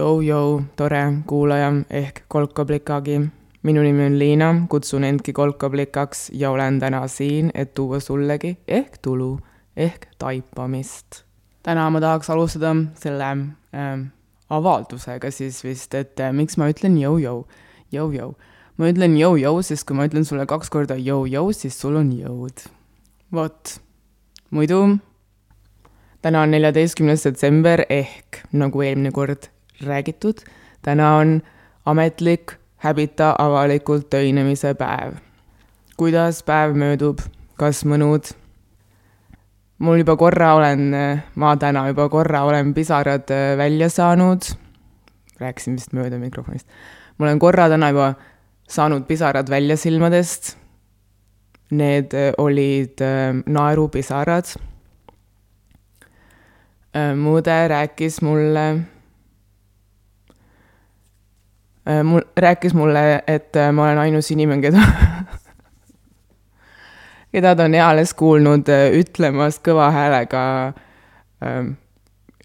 Jou-jou, tore kuulaja ehk kolkablikagi. minu nimi on Liina, kutsun endki kolkablikaks ja olen täna siin, et tuua sullegi ehk tulu ehk taipamist. täna ma tahaks alustada selle äh, avaldusega siis vist, et äh, miks ma ütlen jou-jou, jou-jou. ma ütlen jou-jou, sest kui ma ütlen sulle kaks korda jou-jou, siis sul on jõud. vot, muidu täna on neljateistkümnes detsember ehk nagu eelmine kord räägitud, täna on ametlik häbita avalikult töinemise päev. kuidas päev möödub, kas mõnud? mul juba korra olen, ma täna juba korra olen pisarad äh, välja saanud, rääkisin vist mööda mikrofonist, ma olen korra täna juba saanud pisarad välja silmadest. Need äh, olid äh, naerupisarad mude rääkis mulle, mul, rääkis mulle, et äh, ma olen ainus inimene, keda keda ta on eales kuulnud ütlemas kõva häälega äh,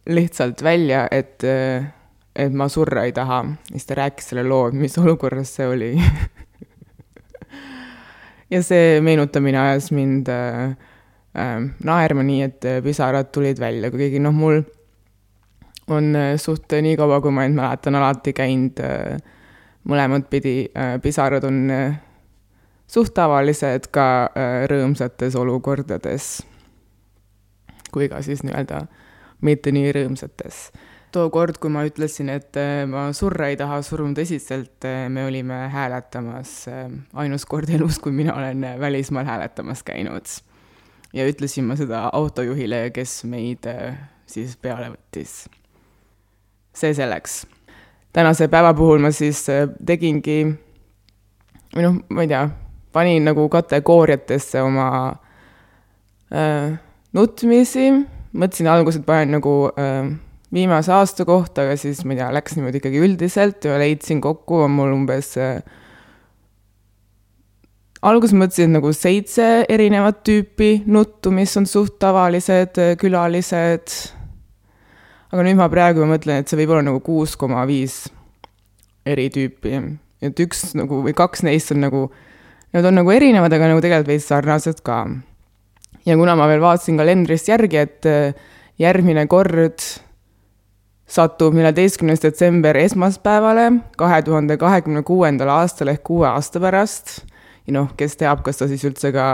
lihtsalt välja, et äh,, et ma surra ei taha. siis ta rääkis selle loo, mis olukorras see oli ja see meenutamine ajas mind äh, äh, naerma, nii et äh, pisarad tulid välja, kuigi noh, mul on äh, suht nii kaua, kui ma end mäletan, alati käinud äh, mõlemat pidi äh,, pisarad on äh, suht tavalised ka äh, rõõmsates olukordades. kui ka siis nii-öelda mitte nii rõõmsates. tookord, kui ma ütlesin, et ma surra ei taha, surun tõsiselt, me olime hääletamas, ainus kord elus, kui mina olen välismaal hääletamas käinud ja ütlesin ma seda autojuhile, kes meid siis peale võttis. see selleks. Tänase päeva puhul ma siis äh, tegingi, või noh, ma ei tea, panin nagu kategooriatesse oma äh, nutmisi, mõtlesin alguses, et panen nagu äh, viimase aasta kohta, aga siis ma ei tea, läks niimoodi ikkagi üldiselt ja leidsin kokku, on mul umbes äh, alguses mõtlesin, nagu seitse erinevat tüüpi nuttu, mis on suht tavalised külalised. Aga nüüd ma praegu mõtlen, et see võib olla nagu kuus koma viis eri tüüpi. et üks nagu või kaks neist on nagu, nad on nagu erinevad, aga nagu tegelikult veits sarnased ka. ja kuna ma veel vaatasin kalendrist järgi, et äh, järgmine kord satub neljateistkümnes detsember esmaspäevale kahe tuhande kahekümne kuuendal aastal ehk kuue aasta pärast ja noh, kes teab, kas ta siis üldse ka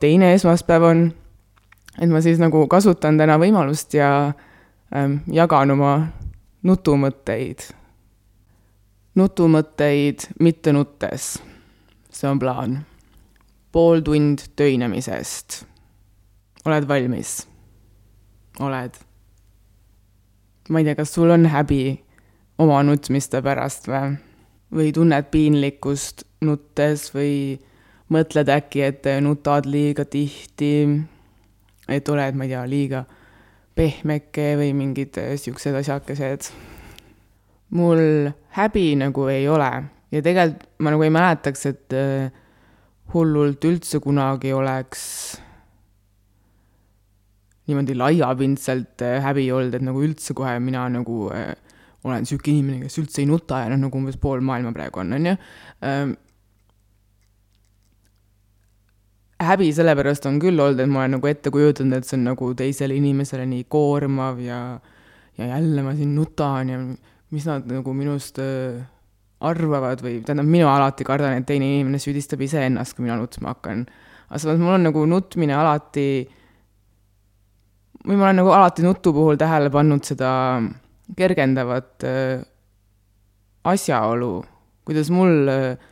teine esmaspäev on. et ma siis nagu kasutan täna võimalust ja ähm, jagan oma nutumõtteid. nutumõtteid mitte nuttes. see on plaan. pool tund töinemisest. oled valmis? oled? ma ei tea, kas sul on häbi oma nutmiste pärast või? või tunned piinlikkust nuttes või mõtled äkki, et nutad liiga tihti, et oled, ma ei tea, liiga pehmeke või mingid siuksed asjakesed. mul häbi nagu ei ole ja tegelikult ma nagu ei mäletaks, et äh, hullult üldse kunagi oleks niimoodi laiapindselt äh, häbi olnud, et nagu üldse kohe mina nagu olen niisugune inimene, kes üldse ei nuta ja noh, nagu umbes pool maailma praegu on, on ju. Ähm, häbi sellepärast on küll olnud, et ma olen nagu ette kujutanud, et see on nagu teisele inimesele nii koormav ja, ja jälle ma siin nutan ja mis nad nagu minust äh, arvavad või tähendab, mina alati kardan, et teine inimene süüdistab iseennast, kui mina nutma hakkan. aga samas mul on nagu nutmine alati, või ma olen nagu alati nutu puhul tähele pannud seda kergendavat äh, asjaolu, kuidas mul äh,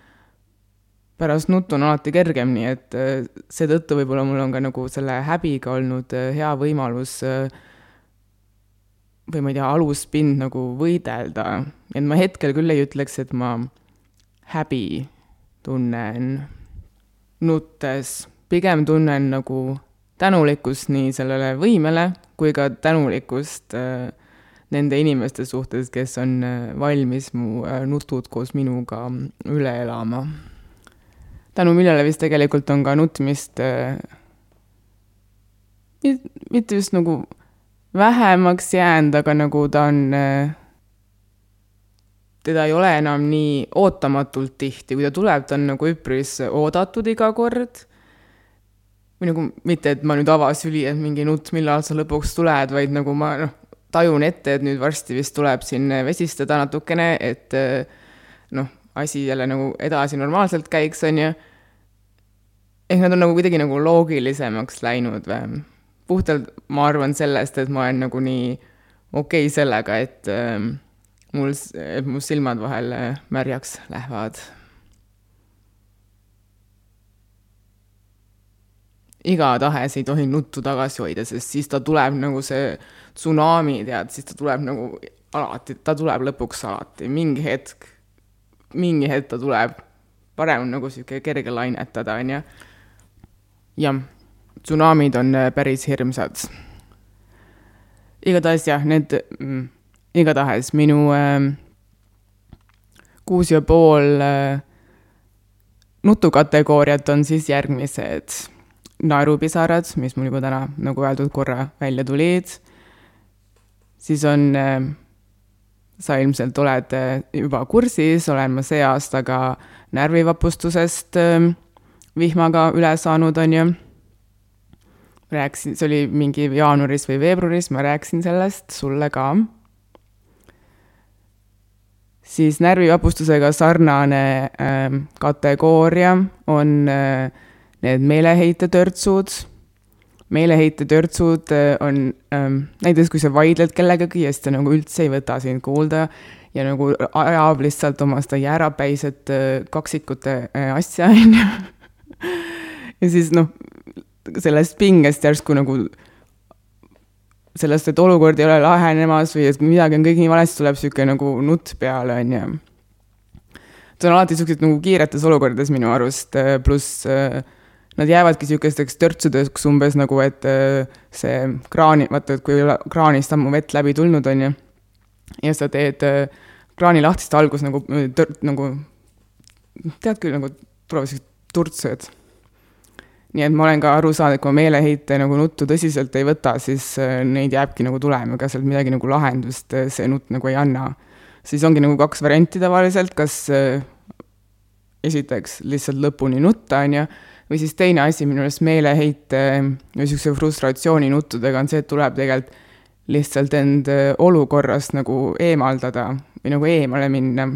pärast nuttu on alati kergem, nii et äh, seetõttu võib-olla mul on ka nagu selle häbiga olnud hea võimalus või ma ei tea, aluspind nagu võidelda. et ma hetkel küll ei ütleks, et ma häbi tunnen nuttes, pigem tunnen nagu tänulikkust nii sellele võimele kui ka tänulikkust äh, nende inimeste suhtes, kes on äh, valmis mu äh, nutud koos minuga üle elama. Tänu millele vist tegelikult on ka nutmist äh, mitte just nagu vähemaks jäänud, aga nagu ta on äh, teda ei ole enam nii ootamatult tihti, kui ta tuleb, ta on nagu üpris oodatud iga kord. või nagu mitte, et ma nüüd avasüli, et mingi nutt, millal sa lõpuks tuled, vaid nagu ma noh, tajun ette, et nüüd varsti vist tuleb siin vesistada natukene, et noh, asi jälle nagu edasi normaalselt käiks, on ju. ehk nad on nagu kuidagi nagu loogilisemaks läinud või puhtalt ma arvan sellest, et ma olen nagu nii okei okay sellega, et äh, mul, et mu silmad vahel äh, märjaks lähevad. igatahes ei tohi nuttu tagasi hoida, sest siis ta tuleb nagu see tsunami, tead, siis ta tuleb nagu alati, ta tuleb lõpuks alati, mingi hetk, mingi hetk ta tuleb. parem on nagu sihuke kerge lainetada, onju. jah, tsunamid on äh, päris hirmsad. igatahes jah, need mm, igatahes minu äh, kuus ja pool äh, nutukategooriat on siis järgmised. naerupisarad, mis mul juba täna, nagu öeldud, korra välja tulid. siis on äh,, sa ilmselt oled äh, juba kursis, olen ma see aasta ka närvivapustusest äh, vihmaga üle saanud, on ju rääkisin, see oli mingi jaanuaris või veebruaris, ma rääkisin sellest sulle ka siis närvivapustusega sarnane äh, kategooria on äh, need meeleheitetörtsud. Meeleheitetörtsud äh, on äh, näiteks, kui sa vaidled kellegagi ja siis ta nagu üldse ei võta sind kuulda ja nagu ajab lihtsalt oma seda jäärapäiset äh, kaksikute äh, asja, on ju. ja siis noh, sellest pingest järsku nagu sellest, et olukord ei ole lahenemas või et midagi on kõik nii valesti, tuleb niisugune nagu nutt peale, on ju. see on alati niisugused nagu kiiretes olukordades minu arust, äh, pluss äh, nad jäävadki niisugusteks törtsudeks umbes nagu, et äh, see kraani, vaata, et kui kraanist ammu vett läbi tulnud, on ju, ja sa teed kraani lahtist algus nagu tört-, nagu tead küll, nagu tulevad sellised turtsed nii et ma olen ka aru saanud, et kui ma meeleheite nagu nuttu tõsiselt ei võta, siis äh, neid jääbki nagu tulema, ega sealt midagi nagu lahendust äh, see nutt nagu ei anna. siis ongi nagu kaks varianti tavaliselt, kas äh, esiteks lihtsalt lõpuni nutta, on ju, või siis teine asi minu arust meeleheite või niisuguse frustratsiooni nuttudega on see, et tuleb tegelikult lihtsalt end olukorrast nagu eemaldada või nagu eemale minna.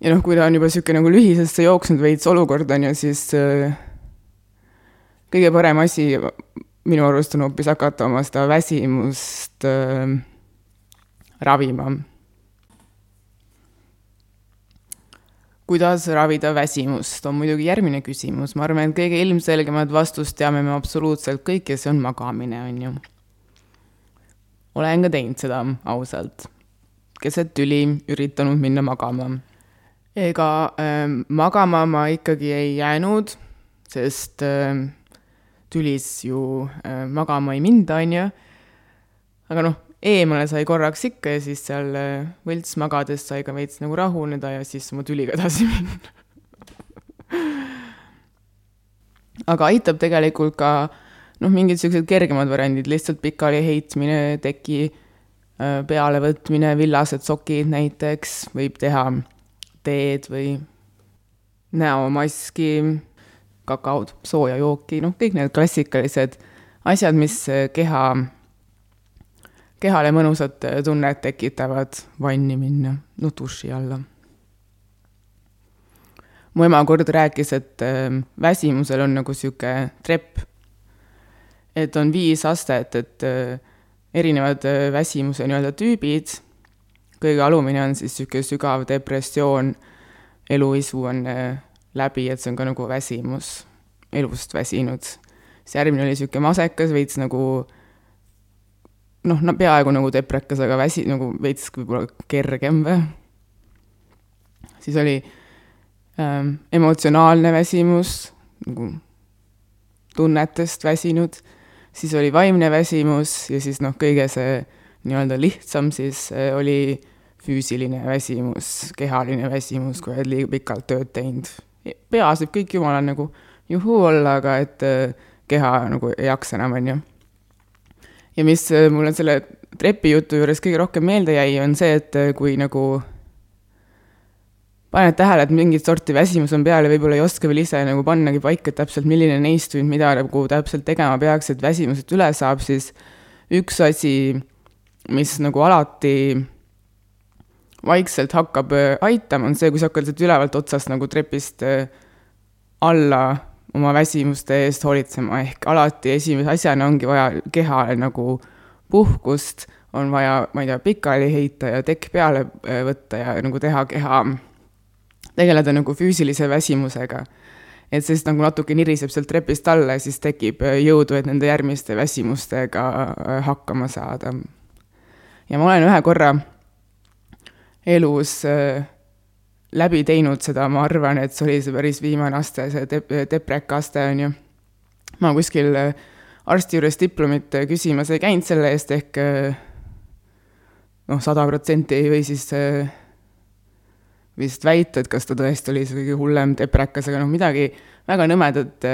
ja noh, kui ta on juba niisugune nagu lühisesse jooksnud veits olukord, on ju, siis äh, kõige parem asi minu arust on hoopis hakata oma seda väsimust äh, ravima. Kuidas ravida väsimust, on muidugi järgmine küsimus, ma arvan, et kõige ilmselgemat vastust teame me absoluutselt kõik ja see on magamine, on ju. olen ka teinud seda ausalt. keset tüli üritanud minna magama. ega äh, magama ma ikkagi ei jäänud, sest äh, tülis ju äh, magama ei minda, on ju. aga noh, eemale sai korraks ikka ja siis seal äh, võlts magades sai ka veits nagu rahuneda ja siis oma tüliga edasi minna. Aga aitab tegelikult ka noh, mingid niisugused kergemad variandid, lihtsalt pikali heitmine, teki äh, peale võtmine, villased sokid näiteks, võib teha teed või näomaski kakaod, sooja jooki, noh, kõik need klassikalised asjad, mis keha, kehale mõnusat tunnet tekitavad, vanni minna, noh, duši alla. mu ema kord rääkis, et ähm, väsimusel on nagu niisugune trepp, et on viis astet, et äh, erinevad äh, väsimuse nii-öelda tüübid, kõige alumine on siis niisugune sügav depressioon, eluisu on äh, läbi, et see on ka nagu väsimus, elust väsinud. siis järgmine oli niisugune masekas, veits nagu noh, no peaaegu nagu deprekas, aga väsi-, nagu veits võib-olla kergem või. siis oli ähm, emotsionaalne väsimus, nagu tunnetest väsinud, siis oli vaimne väsimus ja siis noh, kõige see nii-öelda lihtsam siis äh, oli füüsiline väsimus, kehaline väsimus, kui oled liiga pikalt tööd teinud peas võib kõik jumala nagu juhuu olla, aga et äh, keha nagu ei jaksa enam, on ju. Ja mis äh, mulle selle trepijutu juures kõige rohkem meelde jäi, on see, et äh, kui nagu paned tähele, et mingit sorti väsimus on peal ja võib-olla ei oska veel ise nagu pannagi paika, et täpselt milline neist või mida nagu täpselt tegema peaks, et väsimusest üle saab, siis üks asi, mis nagu alati vaikselt hakkab äh, aitama, on see, kui sa hakkad sealt ülevalt otsast nagu trepist alla oma väsimuste eest hoolitsema, ehk alati esimese asjana ongi vaja kehale nagu puhkust, on vaja, ma ei tea, pikali heita ja tekk peale äh, võtta ja nagu teha keha, tegeleda nagu füüsilise väsimusega. et siis nagu natuke niriseb sealt trepist alla ja siis tekib äh, jõudu, et nende järgmiste väsimustega äh, hakkama saada. ja ma olen ühe korra elus äh, läbi teinud seda, ma arvan, et see oli see päris viimane aste, see dep-, deprekaste, on ju. ma kuskil äh, arsti juures diplomit äh, küsimas ei käinud selle eest, ehk äh, noh, sada protsenti või siis vist väita, et kas ta tõesti oli see kõige hullem deprekas, aga noh, midagi väga nõmedat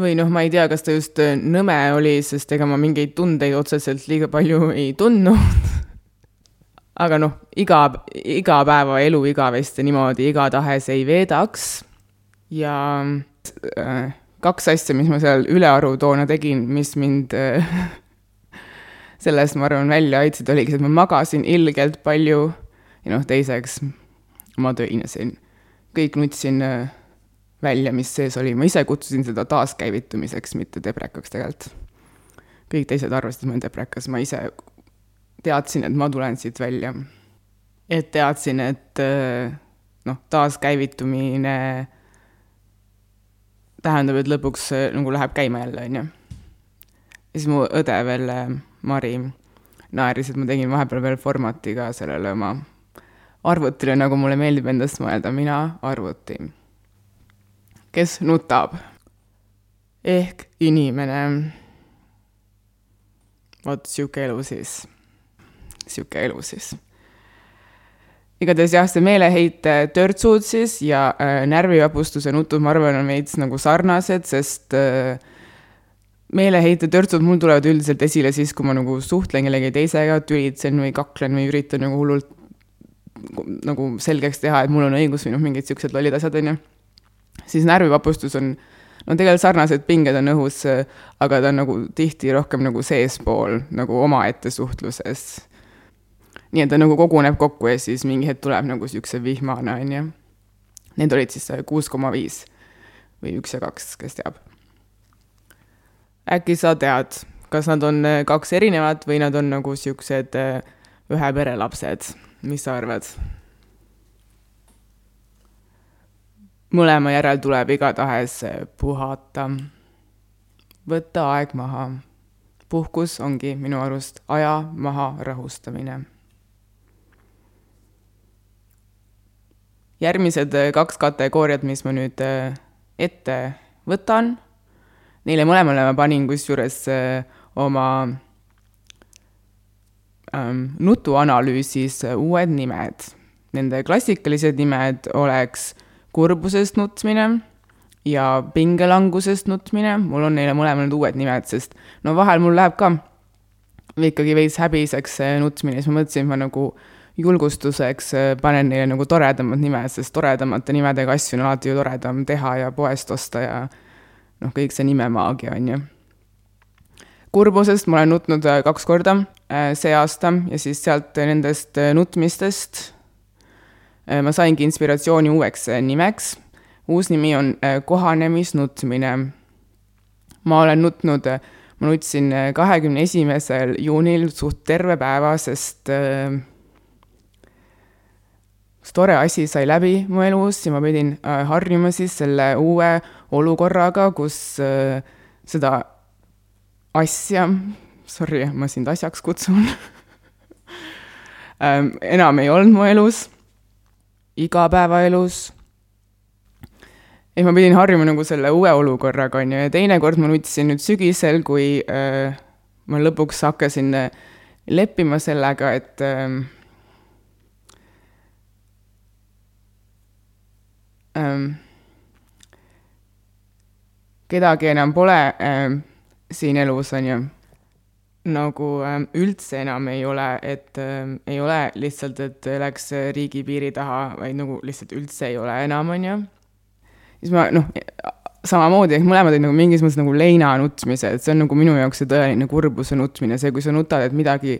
või noh, ma ei tea, kas ta just nõme oli, sest ega ma mingeid tundeid otseselt liiga palju ei tundnud aga noh, iga, igapäevaelu igavesti niimoodi igatahes ei veedaks. ja äh, kaks asja, mis ma seal ülearu toona tegin, mis mind äh, sellest, ma arvan, välja aitasid, oligi see, et ma magasin ilgelt palju ja noh, teiseks ma töinesin. kõik nutsin äh, välja, mis sees oli, ma ise kutsusin seda taaskäivitumiseks, mitte debrekaks tegelikult. kõik teised arvasid, et ma olen deprekas, ma ise teadsin, et ma tulen siit välja. et teadsin, et äh, noh, taaskäivitumine tähendab, et lõpuks äh, nagu läheb käima jälle, on ju. ja siis mu õde veel, äh, Mari, naeris, et ma tegin vahepeal veel formati ka sellele oma arvutile, nagu mulle meeldib endast mõelda, mina arvuti. kes nutab? ehk inimene. vot sihuke elu siis sihuke elu siis. igatahes jah, see meeleheite törtsud siis ja äh, närvivapustuse nutud, ma arvan, on veits nagu sarnased, sest äh, meeleheite törtsud mul tulevad üldiselt esile siis, kui ma nagu suhtlen kellegi teisega, tülitsen või kaklen või üritan nagu hullult nagu selgeks teha, et mul on õigus või noh, mingid siuksed lollid asjad, on ju. siis närvivapustus on no tegelikult sarnased pinged on õhus, aga ta on nagu tihti rohkem nagu seespool nagu omaette suhtluses nii et ta nagu koguneb kokku ja siis mingi hetk tuleb nagu siukse vihmane, on ju. Need olid siis kuus koma viis või üks ja kaks, kes teab. äkki sa tead, kas nad on äh, kaks erinevat või nad on nagu siuksed äh, ühe pere lapsed, mis sa arvad? mõlema järel tuleb igatahes äh, puhata, võtta aeg maha. puhkus ongi minu arust aja maha rahustamine järgmised äh, kaks kategooriat, mis ma nüüd äh, ette võtan, neile mõlemale ma panin kusjuures äh, oma ähm, nutuanalüüsis uued nimed. Nende klassikalised nimed oleks kurbusest nutmine ja pingelangusest nutmine, mul on neile mõlemale uued nimed, sest no vahel mul läheb ka ikkagi veits häbiseks see nutmine, siis ma mõtlesin, et ma nagu äh, julgustuseks äh, panen neile nagu toredamad nimed, sest toredamate nimedega asju on alati ju toredam teha ja poest osta ja noh, kõik see nimemaagia, on ju. kurbusest ma olen nutnud äh, kaks korda äh, see aasta ja siis sealt nendest nutmistest ma saingi inspiratsiooni uueks nimeks. uus nimi on kohanemisnutmine. ma olen nutnud, ma nutsin kahekümne esimesel juunil suht terve päeva, sest äh, üks tore asi sai läbi mu elus ja ma pidin äh, harjuma siis selle uue olukorraga, kus äh, seda asja, sorry, ma sind asjaks kutsun ähm, enam ei olnud mu elus, igapäevaelus. ehk ma pidin harjuma nagu selle uue olukorraga, on ju, ja teinekord ma nutisin nüüd sügisel, kui äh, ma lõpuks hakkasin äh, leppima sellega, et äh, ähm, kedagi enam pole ähm, siin elus, on ju. nagu äh, üldse enam ei ole, et äh, ei ole lihtsalt, et läks riigipiiri taha, vaid nagu lihtsalt üldse ei ole enam, on ju. siis ma noh, samamoodi, ehk mõlemad olid nagu mingis mõttes nagu leina nutmised, see on nagu minu jaoks see tõeline kurbuse nutmine, see, kui sa nutad, et midagi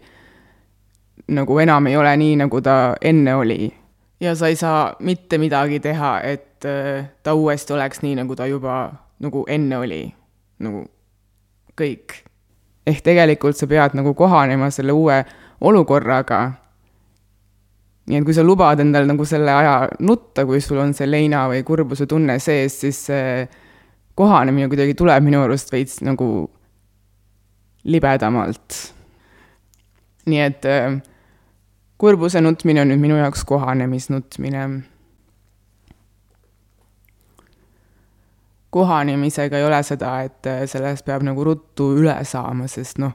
nagu enam ei ole nii, nagu ta enne oli. Ja sa ei saa mitte midagi teha, et äh, ta uuesti oleks nii, nagu ta juba nagu enne oli. nagu kõik. ehk tegelikult sa pead nagu kohanema selle uue olukorraga. nii et kui sa lubad endal nagu selle aja nutta, kui sul on see leina või kurbuse tunne sees, siis see kohanemine kuidagi tuleb minu arust veits nagu libedamalt. nii et äh, kurbuse nutmine on nüüd minu jaoks kohanemisnutmine kohanemisega ei ole seda, et äh, sellest peab nagu ruttu üle saama, sest noh,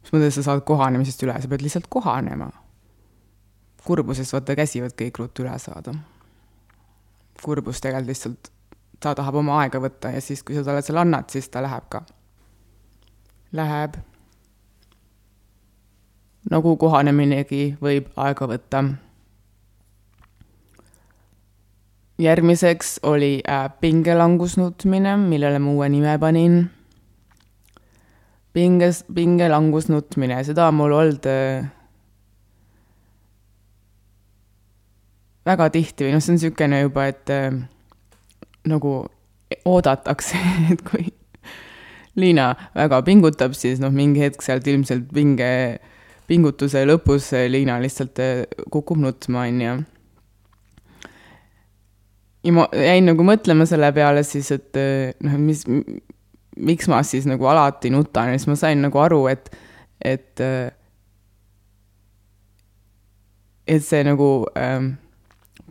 mis mõttes sa saad kohanemisest üle, sa pead lihtsalt kohanema. kurbusest vaata käsivad kõik ruttu üle saada. kurbus tegelikult lihtsalt, ta tahab oma aega võtta ja siis, kui sa talle selle annad, siis ta läheb ka. Läheb. Nagu kohaneminegi võib aega võtta järgmiseks oli äh, pingelangusnutmine, millele ma uue nime panin. pinges, pingelangusnutmine, seda on mul olnud äh, väga tihti või noh, see on niisugune juba, et äh, nagu oodatakse, et kui Liina väga pingutab, siis noh, mingi hetk sealt ilmselt pinge, pingutuse lõpus Liina lihtsalt äh, kukub nutma, on ju ja ma jäin nagu mõtlema selle peale siis, et eh, noh, mis, miks ma siis nagu alati nutan ja siis ma sain nagu aru, et, et, eh, et see nagu äh,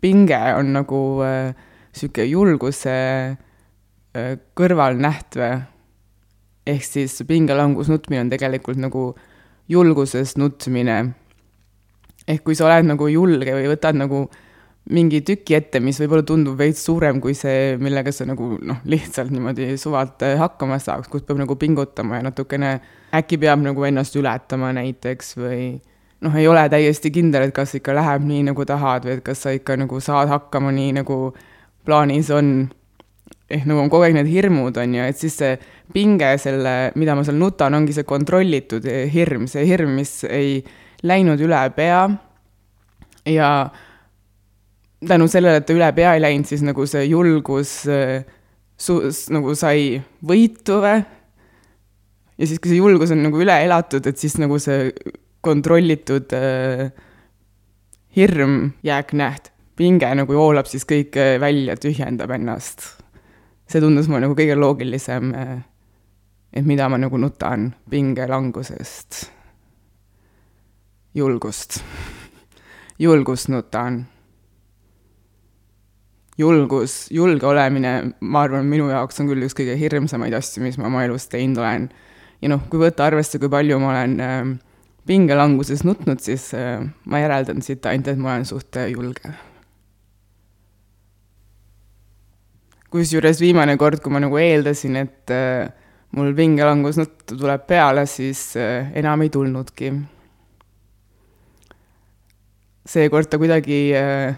pinge on nagu äh, sihuke julguse äh, kõrvalnäht või. ehk siis pingelangus nutmine on tegelikult nagu julgusest nutmine. ehk kui sa oled nagu julge või võtad nagu mingi tüki ette, mis võib-olla tundub veits suurem kui see, millega sa nagu noh, lihtsalt niimoodi suvalt äh, hakkama saaks, kus peab nagu pingutama ja natukene äkki peab nagu ennast ületama näiteks või noh, ei ole täiesti kindel, et kas ikka läheb nii, nagu tahad või et kas sa ikka nagu saad hakkama nii, nagu plaanis on. Ehk nagu on kogu aeg need hirmud, on ju, et siis see pinge selle, mida ma seal nutan, ongi see kontrollitud hirm, see hirm, mis ei läinud üle pea ja tänu sellele, et ta üle pea ei läinud, siis nagu see julgus su-, nagu sai võitu või. ja siis, kui see julgus on nagu üle elatud, et siis nagu see kontrollitud äh, hirm, jääknäht, pinge nagu voolab siis kõik äh, välja, tühjendab ennast. See tundus mulle nagu kõige loogilisem äh,, et mida ma nagu nutan pingelangusest. julgust, julgust nutan julgus, julge olemine, ma arvan, minu jaoks on küll üks kõige hirmsamaid asju, mis ma oma elus teinud olen. ja noh, kui võtta arvesse, kui palju ma olen äh, pingelanguses nutnud, siis äh, ma järeldan siit ainult, et ma olen suht julge. Kusjuures viimane kord, kui ma nagu eeldasin, et äh, mul pingelangus nuttu tuleb peale, siis äh, enam ei tulnudki. seekord ta kuidagi äh,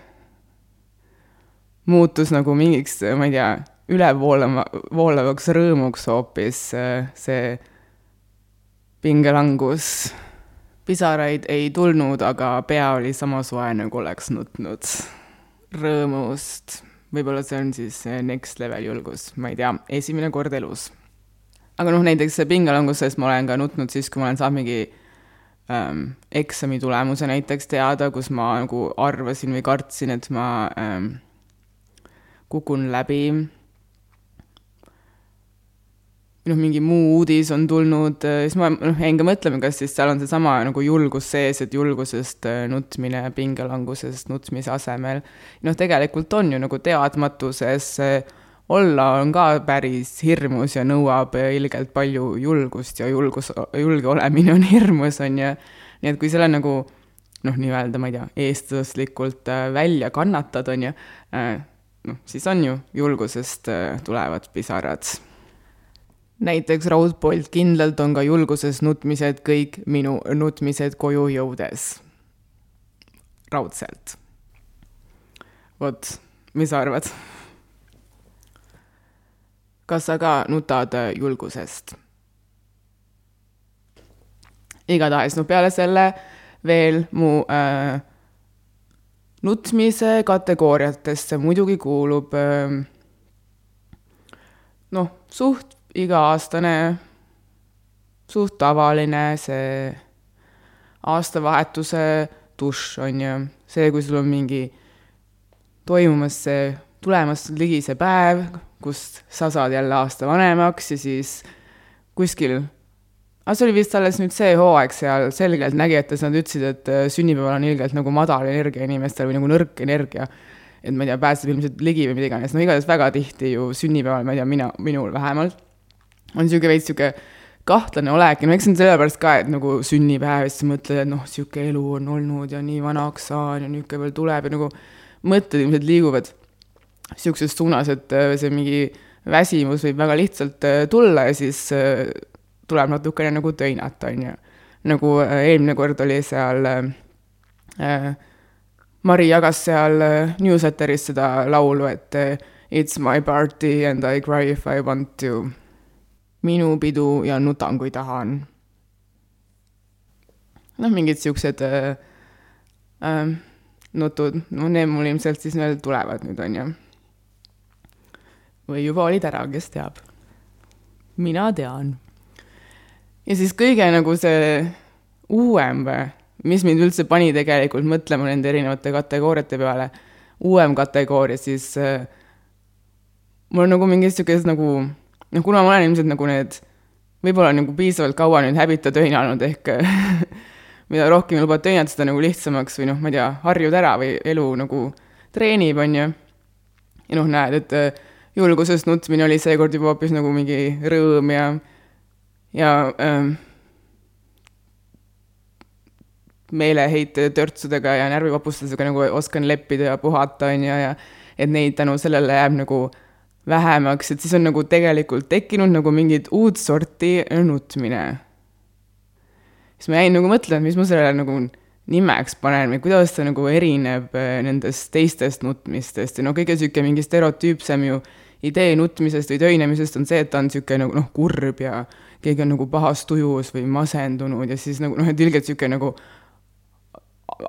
muutus nagu mingiks, ma ei tea, ülevoolama, voolavaks rõõmuks hoopis see pingelangus. pisaraid ei tulnud, aga pea oli sama soe, nagu oleks nutnud. rõõmust, võib-olla see on siis next level julgus, ma ei tea, esimene kord elus. aga noh, näiteks pingelanguses ma olen ka nutnud siis, kui ma olen saanud mingi ähm, eksami tulemuse näiteks teada, kus ma nagu arvasin või kartsin, et ma ähm, kukun läbi. Noh, mingi muu uudis on tulnud, siis ma noh, jäin ka mõtlema, kas siis seal on seesama nagu julgus sees, et julgusest äh, nutmine pingelangusest nutmise asemel. noh, tegelikult on ju nagu teadmatuses olla on ka päris hirmus ja nõuab ilgelt palju julgust ja julgus, julge olemine on hirmus, on ju. nii et kui selle nagu noh, nii-öelda, ma ei tea, eestlaslikult äh, välja kannatad, on ju, äh, noh, siis on ju julgusest äh, tulevad pisarad. Näiteks raudpolt kindlalt on ka julguses nutmised kõik minu nutmised koju jõudes. raudselt. vot, mis sa arvad? kas sa ka nutad julgusest? igatahes, no peale selle veel mu äh, nutmise kategooriatesse muidugi kuulub äh, noh, suht iga-aastane, suht tavaline see aastavahetuse dušš, on ju. see, kui sul on mingi toimumas see, tulemas ligi see päev, kust sa saad jälle aasta vanemaks ja siis kuskil aga see oli vist alles nüüd see hooaeg seal selgelt nägijates, nad ütlesid, et äh, sünnipäeval on ilgelt nagu madal energia inimestel või nagu nõrk energia. et ma ei tea, pääseb ilmselt ligi või mida iganes, no igatahes väga tihti ju sünnipäeval, ma ei tea, mina, minul vähemalt, on niisugune veits niisugune kahtlane olek ja no eks see on sellepärast ka, et nagu sünnipäev ja siis mõtled, et noh, niisugune elu on olnud ja nii vanaks saan ja niisugune veel tuleb ja nagu mõtted ilmselt liiguvad niisuguses suunas, et äh, see mingi väsimus võib väga lihtsalt äh, tulla ja siis tuleb natukene nagu töinata, on ju. nagu äh, eelmine kord oli seal äh, äh, Mari jagas seal äh, newsletteris seda laulu, et äh, It's my party and I cry if I want to. Minu pidu ja nutan, kui tahan. noh, mingid siuksed äh, äh, nutud, no need mul ilmselt siis veel tulevad nüüd, on ju. või juba olid ära, kes teab. mina tean ja siis kõige nagu see uuem või, mis mind üldse pani tegelikult mõtlema nende erinevate kategooriate peale, uuem kategooria, siis äh, mul on nagu mingi niisugune nagu, noh, kuna ma olen ilmselt nagu need, võib-olla nagu piisavalt kaua nüüd häbita töinanud, ehk mida rohkem lubad töinata, seda nagu lihtsamaks või noh, ma ei tea, harjud ära või elu nagu treenib, on ju. ja noh, näed, et äh, julgusest nutmine oli seekord juba hoopis nagu mingi rõõm ja ja ähm, meeleheite törtsudega ja närvivapustusega nagu oskan leppida ja puhata, on ju, ja et neid tänu sellele jääb nagu vähemaks, et siis on nagu tegelikult tekkinud nagu mingit uut sorti nutmine. siis ma jäin nagu mõtlema, mis ma sellele nagu nimeks panen või kuidas ta nagu erineb äh, nendest teistest nutmistest ja no kõige niisugune mingi stereotüüpsem ju idee nutmisest või töinemisest on see, et ta on niisugune nagu noh, kurb ja keegi on nagu pahas tujus või masendunud ja siis nagu noh, et ilgelt niisugune nagu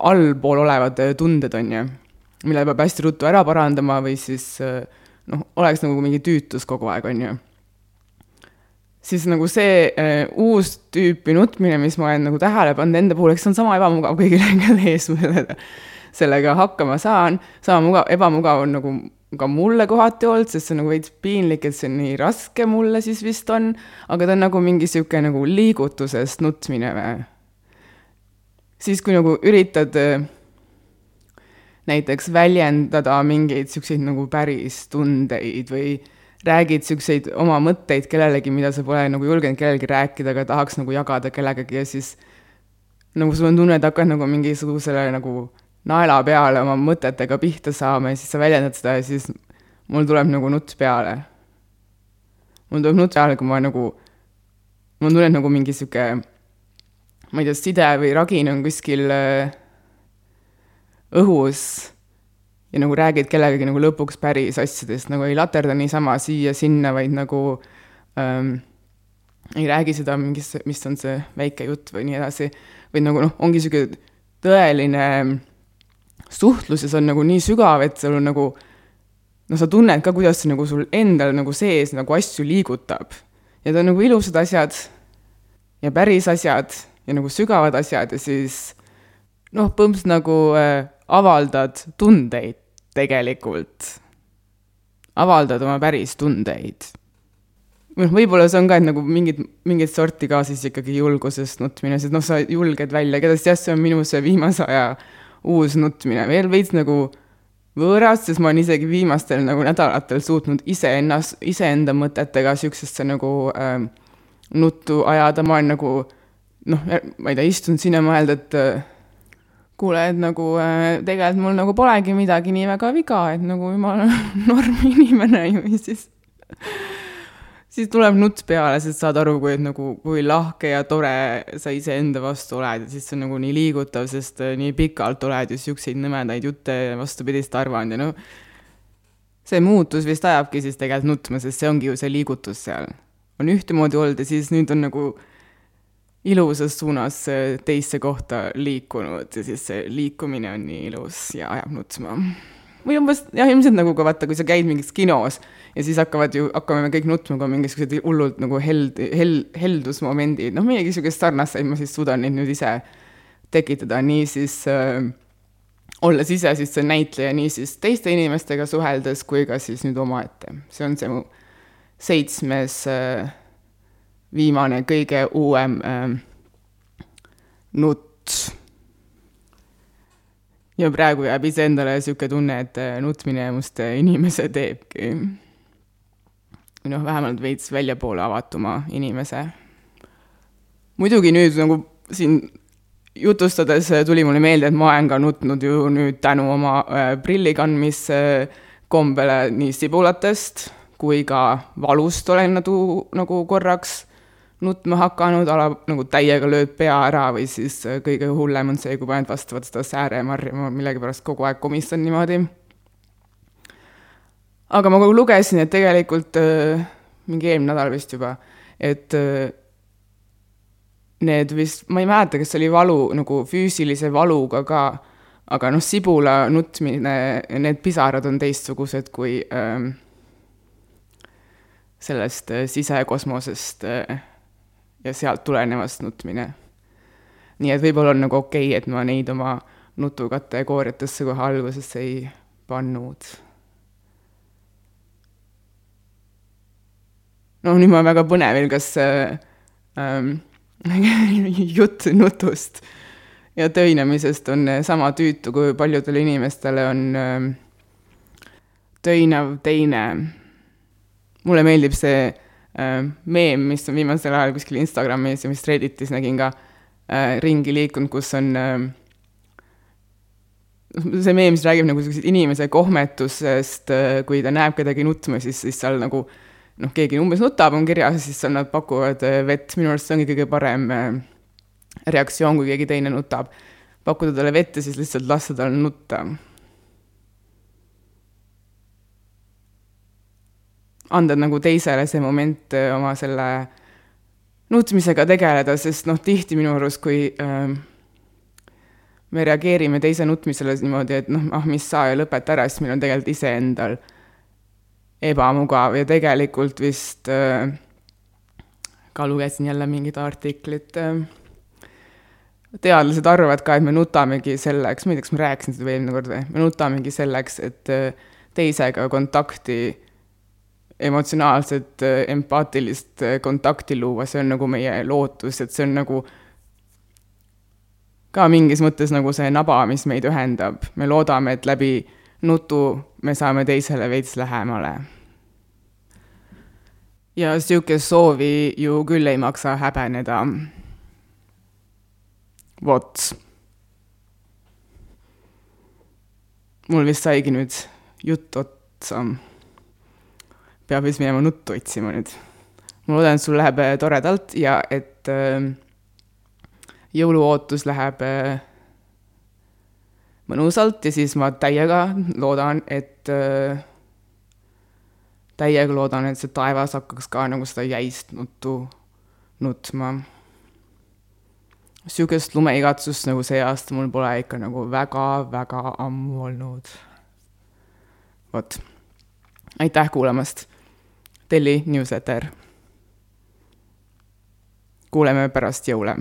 allpool olevad tunded, on ju, mille peab hästi ruttu ära parandama või siis noh, oleks nagu mingi tüütus kogu aeg, on ju. siis nagu see äh, uus tüüpi nutmine, mis ma olen nagu tähele pannud enda puhul, eks see on sama ebamugav kõigile, kelle ees ma sellega hakkama saan, sama mugav, ebamugav on nagu ka mulle kohati olnud, sest see on nagu veits piinlik, et see on nii raske mulle siis vist on, aga ta on nagu mingi niisugune nagu liigutusest nutmine või. siis, kui nagu üritad äh, näiteks väljendada mingeid niisuguseid nagu päris tundeid või räägid niisuguseid oma mõtteid kellelegi, mida sa pole nagu julgenud kellelegi rääkida, aga tahaks nagu jagada kellegagi ja siis nagu sul on tunne, et hakkad nagu mingisugusele nagu naela peale oma mõtetega pihta saama ja siis sa väljendad seda ja siis mul tuleb nagu nutt peale. mul tuleb nutt peale, kui ma nagu, mul tunneb nagu mingi sihuke, ma ei tea, side või ragin on kuskil äh, õhus ja nagu räägid kellegagi nagu lõpuks päris asjadest, nagu ei laterda niisama siia-sinna, vaid nagu ähm, ei räägi seda mingis, mis on see väike jutt või nii edasi, vaid nagu noh, ongi niisugune tõeline suhtluses on nagu nii sügav, et sul on nagu no sa tunned ka, kuidas see nagu sul endal nagu sees nagu asju liigutab. ja ta on nagu ilusad asjad ja päris asjad ja nagu sügavad asjad ja siis noh, põhimõtteliselt nagu äh, avaldad tundeid tegelikult. avaldad oma päris tundeid. noh, võib-olla see on ka, et nagu mingit, mingit sorti ka siis ikkagi julgusest nutmine, sest noh, sa julged välja, igatahes jah, see on minu see viimase aja uus nutmine, veel veits nagu võõras, sest ma olen isegi viimastel nagu nädalatel suutnud iseennast, iseenda mõtetega niisugusesse nagu äh, nuttu ajada, ma olen nagu noh, ma ei tea, istun siin ja mõelda, et äh, kuule, et nagu äh, tegelikult mul nagu polegi midagi nii väga viga, et nagu ma olen norm inimene ju, ja siis siis tuleb nutt peale, sest saad aru, kui, nagu, kui lahke ja tore sa iseenda vastu oled ja siis see on nagu nii liigutav, sest äh, nii pikalt oled ju siukseid nõmedaid jutte vastupidist arvanud ja noh, see muutus vist ajabki siis tegelikult nutma, sest see ongi ju see liigutus seal. on ühtemoodi olnud ja siis nüüd on nagu ilusas suunas äh, teisse kohta liikunud ja siis see liikumine on nii ilus ja ajab nutma või umbes jah, ilmselt nagu ka vaata, kui sa käid mingis kinos ja siis hakkavad ju, hakkame me kõik nutma, kui on mingisugused hullult nagu held, hel-, heldusmomendid, noh, midagi niisugust sarnast, ma siis suudan neid nüüd ise tekitada, niisiis äh, olles ise siis see näitleja nii siis teiste inimestega suheldes kui ka siis nüüd omaette. see on see mu seitsmes äh, viimane, kõige uuem äh, nutt ja praegu jääb iseendale niisugune tunne, et äh, nutmine must äh, inimese teebki. või noh, vähemalt veits väljapoole avatuma inimese. muidugi nüüd nagu siin jutustades äh, tuli mulle meelde, et ma olen ka nutnud ju nüüd tänu oma äh, prilli kandmise kombele nii sibulatest kui ka valust olen nagu, nagu korraks nutma hakanud, ala nagu täiega lööd pea ära või siis äh, kõige hullem on see, kui paned vastu vaata seda sääremarja, ma millegipärast kogu aeg komistan niimoodi. aga ma kogu lugesin, et tegelikult äh, mingi eelmine nädal vist juba, et äh, need vist, ma ei mäleta, kas see oli valu nagu füüsilise valuga ka, aga noh, sibula nutmine, need pisarad on teistsugused kui äh, sellest sisekosmosest äh, ja sealt tulenevast nutmine. nii et võib-olla on nagu okei okay,, et ma neid oma nutukategooriatesse kohe alguses ei pannud. noh, nüüd ma olen väga põnevil, kas äh, ähm, jutt nutust ja töinemisest on sama tüütu, kui paljudele inimestele on äh, töinav teine. mulle meeldib see meem, mis on viimasel ajal kuskil Instagramis ja mis Redditis nägin ka äh, ringi liikunud, kus on äh, see meem, mis räägib nagu sellisest inimese kohmetusest, äh, kui ta näeb kedagi nutma, siis, siis seal nagu noh, keegi umbes nutab, on kirjas, siis seal nad pakuvad äh, vett, minu arust see ongi kõige parem äh, reaktsioon, kui keegi teine nutab. pakkuda talle vett ja siis lihtsalt lasta tal nutta anda nagu teisele see moment äh, oma selle nutmisega tegeleda, sest noh, tihti minu arust, kui äh, me reageerime teise nutmisele niimoodi, et noh, ah mis sa ja lõpeta ära, siis meil on tegelikult iseendal ebamugav ja tegelikult vist äh, ka lugesin jälle mingit artiklit äh,, teadlased arvavad ka, et me nutamegi selleks, ma ei tea, kas ma rääkisin seda eelmine kord või, me nutamegi selleks, et teisega kontakti emotsionaalset, äh, empaatilist äh, kontakti luua, see on nagu meie lootus, et see on nagu ka mingis mõttes nagu see naba, mis meid ühendab. me loodame, et läbi nutu me saame teisele veits lähemale. ja niisugust soovi ju küll ei maksa häbeneda. vot. mul vist saigi nüüd jutt otsa peab vist minema nuttu otsima nüüd. ma loodan, et sul läheb äh, toredalt ja et äh, jõuluootus läheb äh, mõnusalt ja siis ma täiega loodan, et äh, täiega loodan, et see taevas hakkaks ka nagu seda jäist nuttu nutma. niisugust lumeigatsust nagu see aasta mul pole ikka nagu väga-väga ammu olnud. vot, aitäh kuulamast telli newsletter. kuuleme pärast jõule